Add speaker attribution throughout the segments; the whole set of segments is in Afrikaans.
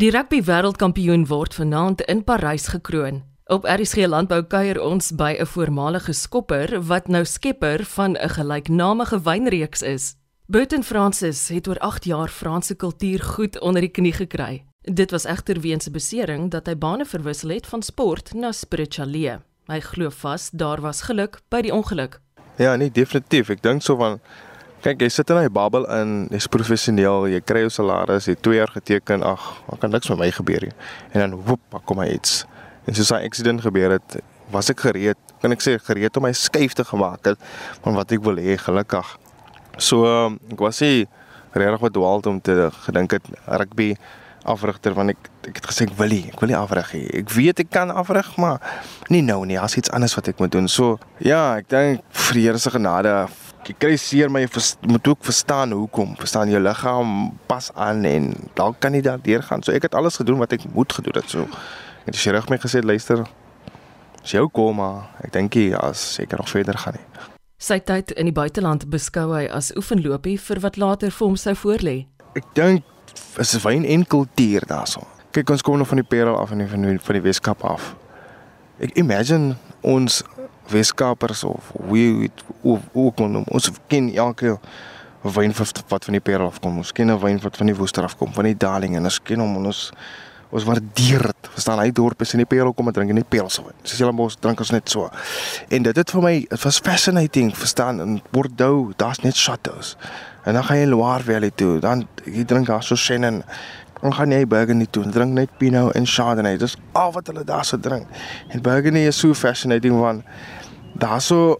Speaker 1: Die rugby wêreldkampioen word vanaand in Parys gekroon. Op RSG Landbou kuier ons by 'n voormalige skopper wat nou skepper van 'n gelyknamige wynreeks is. Burton Francis het oor 8 jaar Franse kultuur goed onder die knie gekry. Dit was egter weens 'n besering dat hy bane verwissel het van sport na spirituele. Hy glo vas daar was geluk by die ongeluk.
Speaker 2: Ja, nee, definitief. Ek dink so van kyk, jy sit in 'n bubble in, jy's professioneel, jy kry jou salaris, jy 2 jaar geteken, ag, dan kan niks met my gebeur nie. En dan woep, kom hy iets. En soos daai accident gebeur het, was ek gereed, kan ek sê gereed om my skuif te gemaak het van wat ek wil hê, gelukkig. So, ek was nie regtig wat dwaald om te gedink het rugby afrigter want ek ek het gesê ek wil nie, ek wil nie afrig nie. Ek weet ek kan afrig, maar nie nou nie. Daar's iets anders wat ek moet doen. So ja, ek dink vir die Here se genade ek kry seer my moet ook verstaan hoekom. Verstaan jou liggaam pas aan en dalk kan nie daardeur gaan. So ek het alles gedoen wat ek moet gedoen het. So het sy rug my gesê luister. Dis jou kom maar ek dink jy as seker nog verder gaan nie.
Speaker 1: Sy tyd in die buiteland beskou hy as oefenlopie vir wat later vir hom sou voorlê.
Speaker 2: Ek dink is wyn en kultuur daarso. Kyk ons kom nog van die Parel af en van die, van die Weskaap af. Ek imagine ons Weskaapers of wie ook kon ons ken elke wyn wat van die Parel af kom. Ons ken 'n wyn wat van die Woester af kom, van die Darling en ons ken hom en ons ons waardeer dit. Verstaan hy dorp is in die Parel kom en drink nie Parel se wyn. Soos julle mos drink ons net so. En dit het vir my it was fascinating, verstaan in Bordeaux, daar's net chateaus. En dan gaan jy Loire Valley toe, dan jy drink daar so Chenin. Dan gaan jy Burgundy toe, drink net Pinot en Chardonnay. Dis al wat hulle daar so drink. En Burgundy is so fascinating want daar so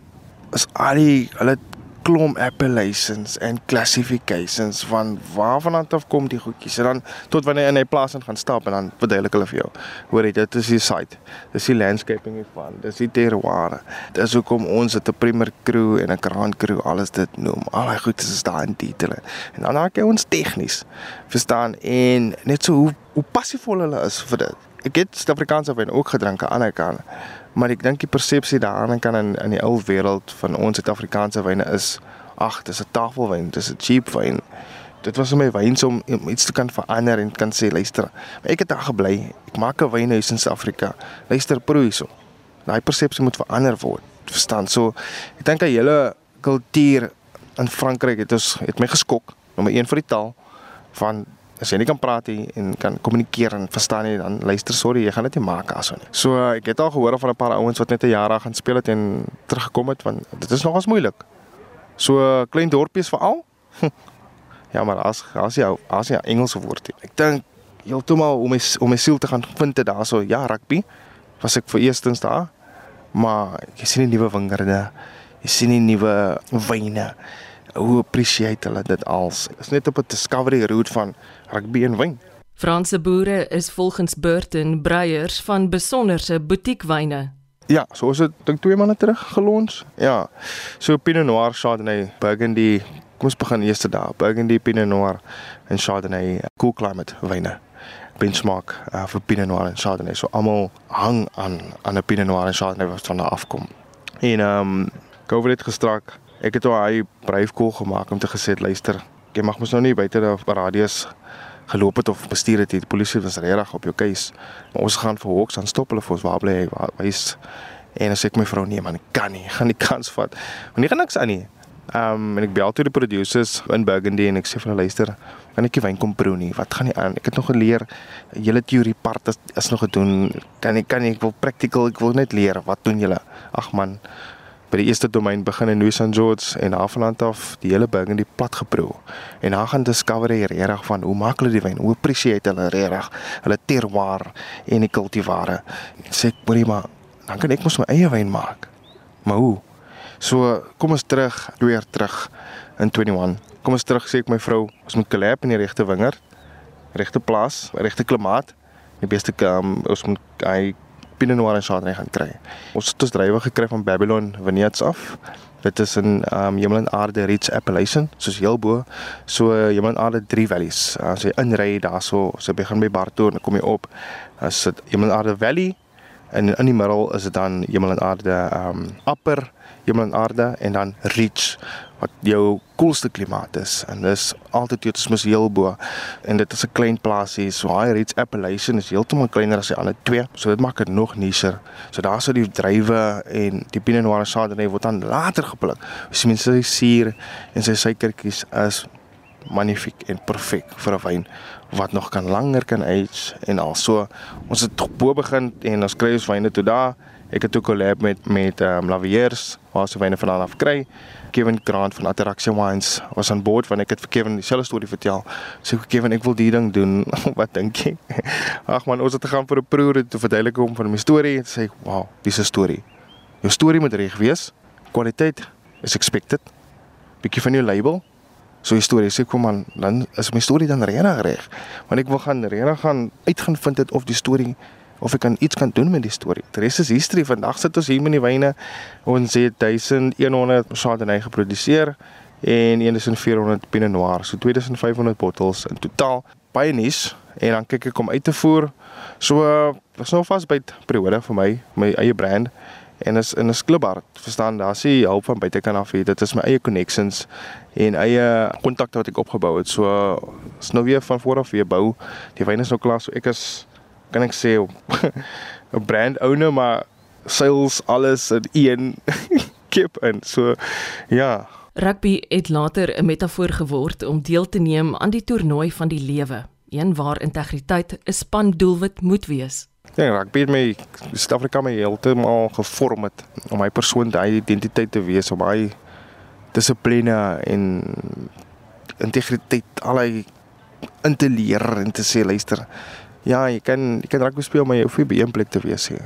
Speaker 2: is al die hulle klomp appellations en classifications van waarvan af kom die goedjies. En dan tot wanneer in 'n plaas in gaan stap en dan verduidelik hulle vir jou. Hoor jy dit is die site. Dis die landscaping hiervan. Dis die terroir. Dis hoekom ons dit 'n primer crew en 'n grand crew alles dit noem. Al daai goed is daar in detail. En dan raak jy ons tegnies verstaan? En net so hoe hoe passievol hulle is vir dit ek het Suid-Afrikaanse wyn ook gedrink aan die ander kant maar ek dink die persepsie daaraan kan in in die ou wêreld van ons Suid-Afrikaanse wyne is ag, dis 'n tafelwyn, dis 'n cheap wyn. Dit was my wyns om, iets te kan verander en kan sê luister, ek het daar gebly. Ek maak 'n wynhuis in Suid-Afrika. Luister proe hierso. Daai persepsie moet verander word. Verstaan? So ek dink 'n hele kultuur in Frankryk het ons het my geskok. Nommer 1 vir die taal van as jy nie kan praat nie en kan kommunikeer en verstaan nie dan luister sorry jy gaan dit nie maak aso nie. So ek het al gehoor van 'n paar ouens wat net 'n jaar gaan speel het en teruggekom het want dit is nogals moeilik. So klein dorpies veral. ja, maar as as jy as jy Engelse woord het. Ek dink heeltemal om my om my siel te gaan vind het daarso ja rugby was ek vir eerstens daar. Maar jy sien die nuwe wingerde. Jy sien die nuwe wyne hoe appreciate hulle dit als. Dit is net op 'n discovery route van rugby en wyn.
Speaker 1: Franse boere is volgens Burton breiers van besonderse boutiekwyne.
Speaker 2: Ja, so is dit dink twee maande terug gelons. Ja. So Pinot Noir, Chardonnay, Burgundy. Kom ons begin eers daar. Burgundy, Pinot Noir en Chardonnay, cool climate wyne. Benchmark uh, vir Pinot Noir en Chardonnay. So almal hang aan aan 'n Pinot Noir en Chardonnay wat van daar afkom. En ehm um, COVID het gestrak Ek het daai bryfkoel gemaak om te gesê luister, jy mag mos nou nie buite die radius geloop het of bestuur het. Die polisie was regtig op jou keus. Maar ons gaan vir hoeks aan stop hulle vir ons waar bly hy? Wys en as ek my vrou nee man, kan nie, gaan die kans vat. Want nie gaan niks aan nie. Um, en ek bel toe die producers in Burgundy en ek sê vir hulle luister, kan ek nie wyn kom proe nie. Wat gaan nie aan? Ek het nog geleer julle teorie part is, is nog gedoen. Kan ek kan ek wil practical, ek wil net leer. Wat doen julle? Ag man, by die eerste domein begin in New St George en Haveland af die hele Burgundy plat geproe. En dan gaan discovery regtig van hoe maak hulle die wyn? Hoe appreciate hulle regtig hulle terroir en die kultivare? Sê ek hoorie maar dan kan ek mos my eie wyn maak. Maar hoe? So kom ons terug, twee jaar terug in 21. Kom ons terug sê ek my vrou, ons moet collab in die regte wingerd, regte plaas, regte klimaat. Die beste um, ons moet hy Pinot Noir en Chardonnay gaan kry. Ons het ons drywe gekry van Babylon Vineyards af. Dit is in um Hemel en Aarde Rich Appellation, soos heel bo. So Hemel en Aarde Three Valleys. As jy inry daarso, so begin by Barto en kom jy op. As dit Hemel en Aarde Valley, En in die middel is dit dan hemel en aarde, um, upper hemel en aarde en dan reach wat jou koelste klimaat is en dis altitude is mos heel bo en dit is 'n klein plaasie so high reach appellation is heeltemal kleiner as die ander twee so dit maak dit nog nieser. So daar sou die druiwe en die pinot noir chardonnay word dan later gepluk so mense sy suur en sy suikertjies is magnifiek en perfek vir 'n wyn wat nog kan langer kan age en al. So ons het bo begin en ons kry ons wyne toe daar ek het ook 'n collab met met ehm um, Laviers waar se wyne vandaan af kry Kevin Grant van Attraction Wines was aan boord want ek het vir Kevin dieselfde storie vertel. Sê so, Kevin, ek wil die ding doen. Wat dink jy? Ag man, ons het gegaan vir 'n proe te verduidelik hom van my storie en sê, "Wow, dis 'n storie. Jou storie moet reg wees. Kwaliteit is expected. Bietjie van jou label. So die storie sê kom man, dan is my storie dan regtig reg. Want ek wil gaan regtig gaan uitgaan vind dit of die storie of ek kan iets kan doen met die storie. Die res is history. Vandag sit ons hier met die wyne. Ons het 1100 Chardonnay geproduseer en 1400 Pinot Noir. So 2500 bottels in totaal. Baie nuus en dan kyk ek om uit te voer. So is nou vas by periode vir my, my eie brand en is in 'n sklibar. Verstaan, daar's nie hulp van buitekant af hier. Dit is my eie connections en eie kontakte wat ek opgebou het. So is nou weer van voor af weer bou. Die wyn is nou klaar. So ek is kan ek sê 'n brand owner maar sales alles in een kip en so ja.
Speaker 1: Rugby het later 'n metafoor geword om deel te neem aan die toernooi van die lewe een waar integriteit 'n span doelwit moet wees.
Speaker 2: Ja, rugby het my Suid-Afrika my heeltemal gevorm het om my persoon daai identiteit te wees, om hy dissipline en integriteit allei in te leer en te sê luister, Ja, jy kan jy kan rugby speel maar jy hoef nie by een plek te wees nie.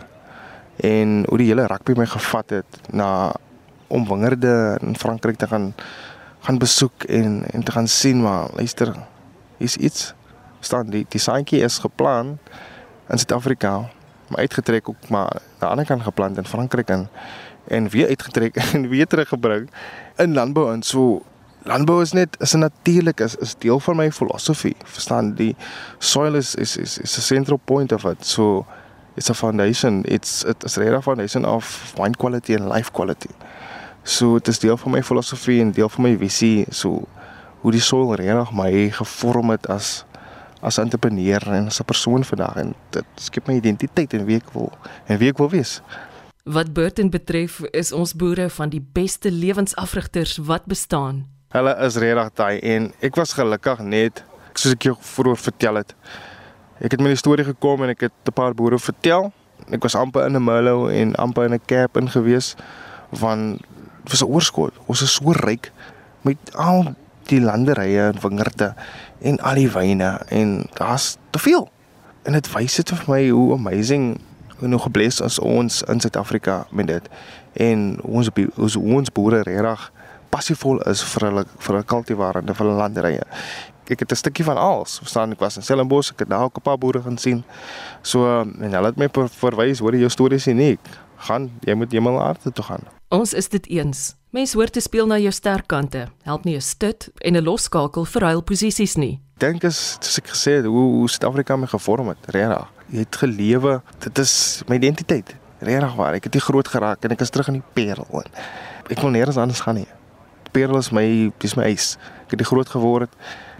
Speaker 2: En hoe die hele rugby my gevat het na om wingerde in Frankryk te gaan gaan besoek en en te gaan sien maar luister is iets staan die die saantjie is geplan in Suid-Afrika maar uitgetrek ook maar aan die ander kant geplant in Frankryk en en weer uitgetrek en weer teruggebring in landbou en so landbou is net is 'n natuurlik is is deel van my filosofie. Verstaan die soil is is is is a central point of it. So it's a foundation. It's it is a foundation of wine quality and life quality. So dit is deel van my filosofie en deel van my visie. So hoe die soil regtig my gevorm het as as entrepreneur en as 'n persoon vandag en dit skep my identiteit en wie ek wil en wie ek wil wees.
Speaker 1: Wat Burton betref, is ons boere van die beste lewensafrigters wat bestaan.
Speaker 2: Hulle is regtig daai en ek was gelukkig net soos ek jou vroeër vertel het. Ek het met die storie gekom en ek het 'n paar boere vertel. Ek was amper in 'n Merlot en amper in 'n Cap ingewees van vir se oorskot. Ons is so ryk met al die landerye en wingerde en al die wyne en daar's te veel. En dit wys dit vir my hoe amazing hoe nog gebless as ons in Suid-Afrika met dit en ons ons ons boere regtig passievol is vir hulle vir 'n kultivar en vir hulle landerye. Ek het 'n stukkie van alles. Verstaan, ek was in Stellenbosch, ek het daar ook 'n paar boere gaan sien. So en hulle het my verwys, hoor jy jou storie is uniek. Gaan, jy moet hemel aarde toe gaan.
Speaker 1: Ons is dit eens. Mens hoort te speel na jou sterkkante. Help nie 'n stut en 'n losskakel vir huil posisies nie.
Speaker 2: Dink is soos ek gesê het, hoe, hoe Suid-Afrika my gevorm het, regtig. Jy het gelewe. Dit is my identiteit. Regtig waar. Ek het hier groot geraak en ek is terug in die Parel. Ek wil nêrens anders gaan nie. Parel is my dis my huis. Ek het groot geword.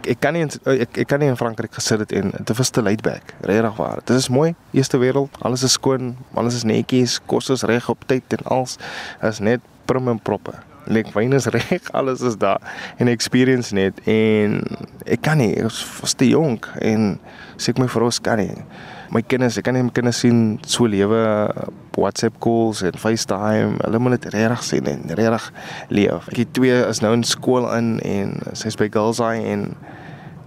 Speaker 2: Ek kan nie in, ek ek kan nie in Frankryk gesit het en dit was te laid back. Regtig waar. Dit is mooi. Eerste wêreld, alles is skoon, alles is netjies, kos is reg op tyd en alles is net prim en proper. Lek wyn is reg, alles is daar. En experience net en ek kan nie, ek was te jonk en sê ek my vrou kan nie my kinders, ek kan net my kinders sien so lewe WhatsApp calls en FaceTime. Hulle moet dit regtig sien en regtig leef. Ek het twee is nou in skool in en sy's by Girls Eye en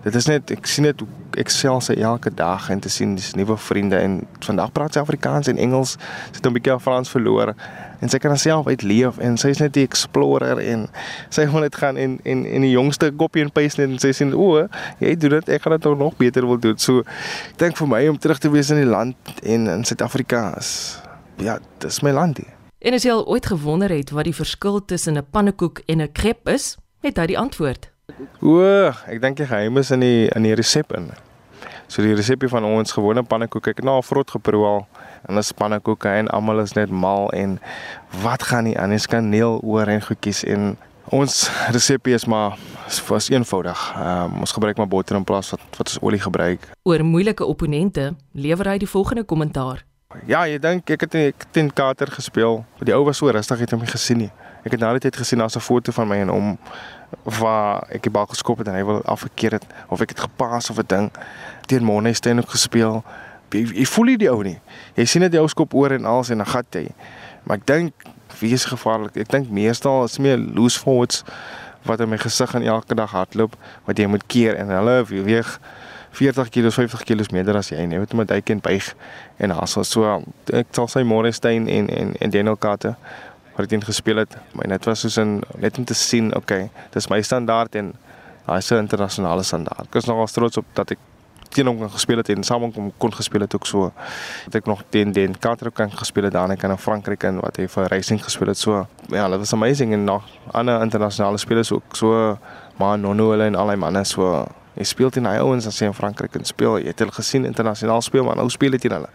Speaker 2: dit is net ek sien dit ek sel sy elke dag en te sien dis nuwe vriende en vandag praat sy Afrikaans en Engels. Sy het 'n bietjie Frans verloor en sy kan haarself uitleef en sy is net 'n explorer en sy wil net gaan en en en die jongste koppie en paste net en sy sê o, jy doen dit, ek gaan dit nog beter wil doen. So ek dink vir my om terug te wees in die land en in Suid-Afrika is ja, dis my land hier.
Speaker 1: En as jy al ooit gewonder het wat die verskil tussen 'n pannekoek en 'n crepe is, het hy die antwoord.
Speaker 2: O, ek dink die geheim is in die in die resep in. So die resepie van ons gewone pannekoek, ek het nou al vrot geproe al en dis pannekoeke en almal is net mal en wat gaan nie aan? Ons kan neel oor en goedjies en ons resepie is maar was eenvoudig. Um, ons gebruik maar botter in plaas van wat ons olie gebruik.
Speaker 1: Oor moeilike opponente lewer hy die volgende kommentaar.
Speaker 2: Ja, jy dink ek het ek teen Kater gespeel. Die ou was so rustig, het hom nie gesien nie. Ek het nou net gesien daar's 'n foto van my en hom waar ek die bal geskop het en hy wil afgekeer het of ek het gepas of 'n ding teen Monestein ook gespeel. Jy, jy voel nie die ou nie. Jy sien dit jou skop oor en alles en dan gat hy. Maar ek dink wie is gevaarlik? Ek dink meestal is meer loose forwards wat in my gesig aan elke dag hardloop wat jy moet keer en hulle weeg 40 kg, 50 kg meer as jy, net met hy kan buig en hassel. So ek sal sy Monestein en en en Daniel Katte wat teen gespeel het. Maar dit was soos 'n net om te sien, okay, dis my standaard en daai 'n internasionale standaard. Ek is nogal trots op dat ek teen hom kan gespeel het en saam met hom kon gespeel het ook so. Het ek nog teen den Katro kan gespeel het daar in Frankryk en wat hy vir Racing gespeel het so. Ja, dit was amazing en nog ander internasionale spelers ook so maar Nono hulle en al die manne so. Hy speel teen hy ouens as hy in Frankryk kan speel. Jy het hulle gesien internasionaal speel maar nou speel dit teen hulle.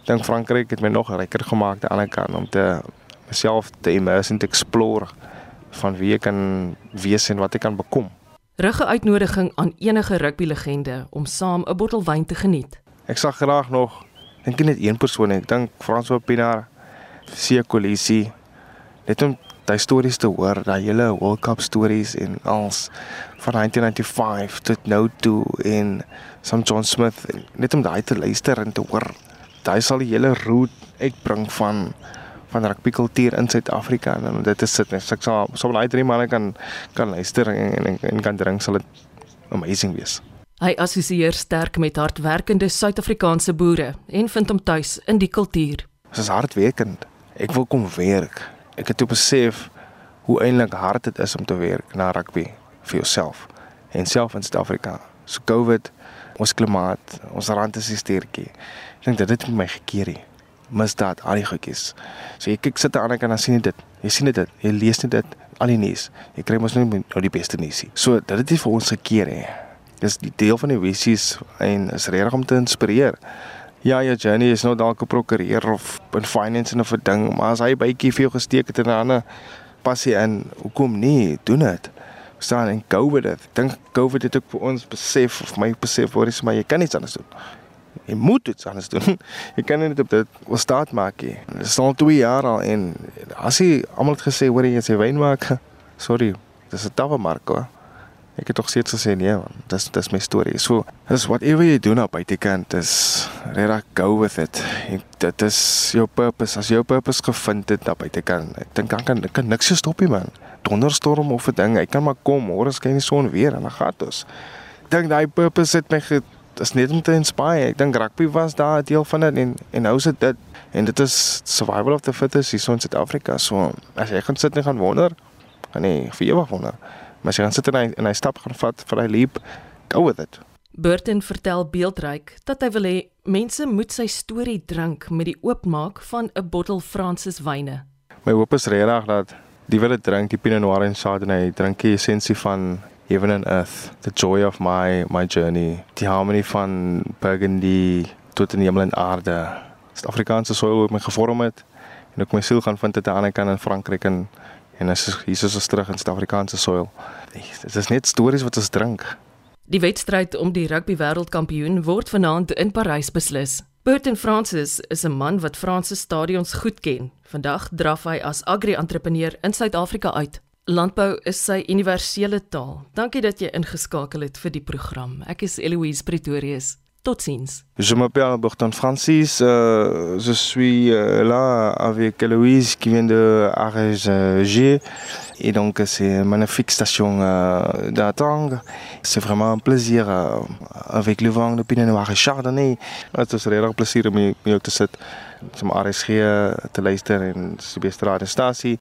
Speaker 2: Ek dink Frankryk het my nog ryker gemaak aan die ander kant om te myself te immerse en te explore van wie ek kan wees en wat ek kan bekom.
Speaker 1: Rugge uitnodiging aan enige rugby legende om saam 'n bottel wyn te geniet.
Speaker 2: Ek sal graag nog dink net een persoon, ek dink François Pinaar, Sia Kolisi, net om daai stories te hoor, daai hele World Cup stories en als van 1995 tot nou toe en Sam John Smith, net om daai te luister en te hoor. Daai sal die hele route uitbring van van rugby kultuur in Suid-Afrika en dit is dit net ek sal so baie drie manne kan kan luister en en, en kan drink sal dit amazing wees.
Speaker 1: Hy assosieer sterk met hardwerkende Suid-Afrikaanse boere en vind hom tuis in die kultuur.
Speaker 2: Dit is hardwerkend. Ek wil kom werk. Ek het besef hoe eintlik hard dit is om te werk na rugby vir jouself en self in Suid-Afrika. So COVID, ons klimaat, ons rand is sterkie. Ek dink dit het my gekeer hier misdaad, al die goedjies. So jy kyk sit aan en dan sien jy dit. Jy sien dit, jy lees net dit al die nuus. Jy kry mos nou nou die beste nuus. So dit het vir ons gekeer hè. Dis die deel van die visies en is regtig om te inspireer. Ja, jou journey is nou dalk 'n prokureur of in finance en 'n ding, maar as hy bytjie vir jou gesteek het in 'n ander passie in, hoekom nie? Doen dit. Staan en go with it. Dink COVID het ook vir ons besef of my besef waar is maar jy kan niks anders doen. Jy moet iets anders doen. Jy kan net op dit wil staat maak nie. Dit is al 2 jaar al en as jy almal het gesê hoor jy sê wyn maak. Sorry, dis 'n tawwe mark hoor. Ek het tog steeds gesê nee man. Dis dis my storie. So, dis whatever jy doen op buitekant is regtig go with it. Ek, dit is jou purpose. As jou purpose gevind het op buitekant, ek dink dan kan kan niks jou stop nie man. Donderstorm of 'n ding, hy kan maar kom. Môre skyn die son weer en dan gaan dit. Ek dink daai purpose het my dis net om te inspire. Ek dink rugby was daar 'n deel van dit en en nou is dit dit en dit is survival of the fittest hier in Suid-Afrika. So as jy gaan sit en gaan wonder, gaan jy vir ewig wonder. Maar as jy gaan sit en hy, en hy stap gaan vat vir hy leap, go with it.
Speaker 1: Burton vertel beeldryk dat hy wil hê mense moet sy storie drink met die oopmaak van 'n bottel Fransis wyne.
Speaker 2: My hoop is regtig dat die wil dit drink, die Pinot Noir en Chardonnay, drink die essensie van heaven and earth, the joy of my my journey, die harmony van Burgundy tot in hemel en aarde. Suid-Afrikaanse soil wat my gevorm het en ook my siel gaan vind het aan die ander kant in Frankryk en en as Jesus is terug in Suid-Afrikaanse soil. Dit is net stories wat ons drink.
Speaker 1: Die wedstryd om die rugby wêreldkampioen word vanaand in Parys beslis. Burton Francis is 'n man wat Franse stadions goed ken. Vandag draf hy as agri-entrepreneur in Suid-Afrika uit. Landbou is sy universele taal. Dankie dat jy ingeskakel het vir die program. Ek is Eloise Pretorius. Totsiens.
Speaker 2: Je m'appelle Burton Francis. Euh, je suis euh, là avec Eloise qui vient de Arège Et donc, c'est une magnifique station euh, d'Atang. C'est vraiment un plaisir euh, avec le vent de Pinot Noir et Chardonnay. Een erg plezier om hier te zitten. Om RSG te luisteren en de beste radiostatie.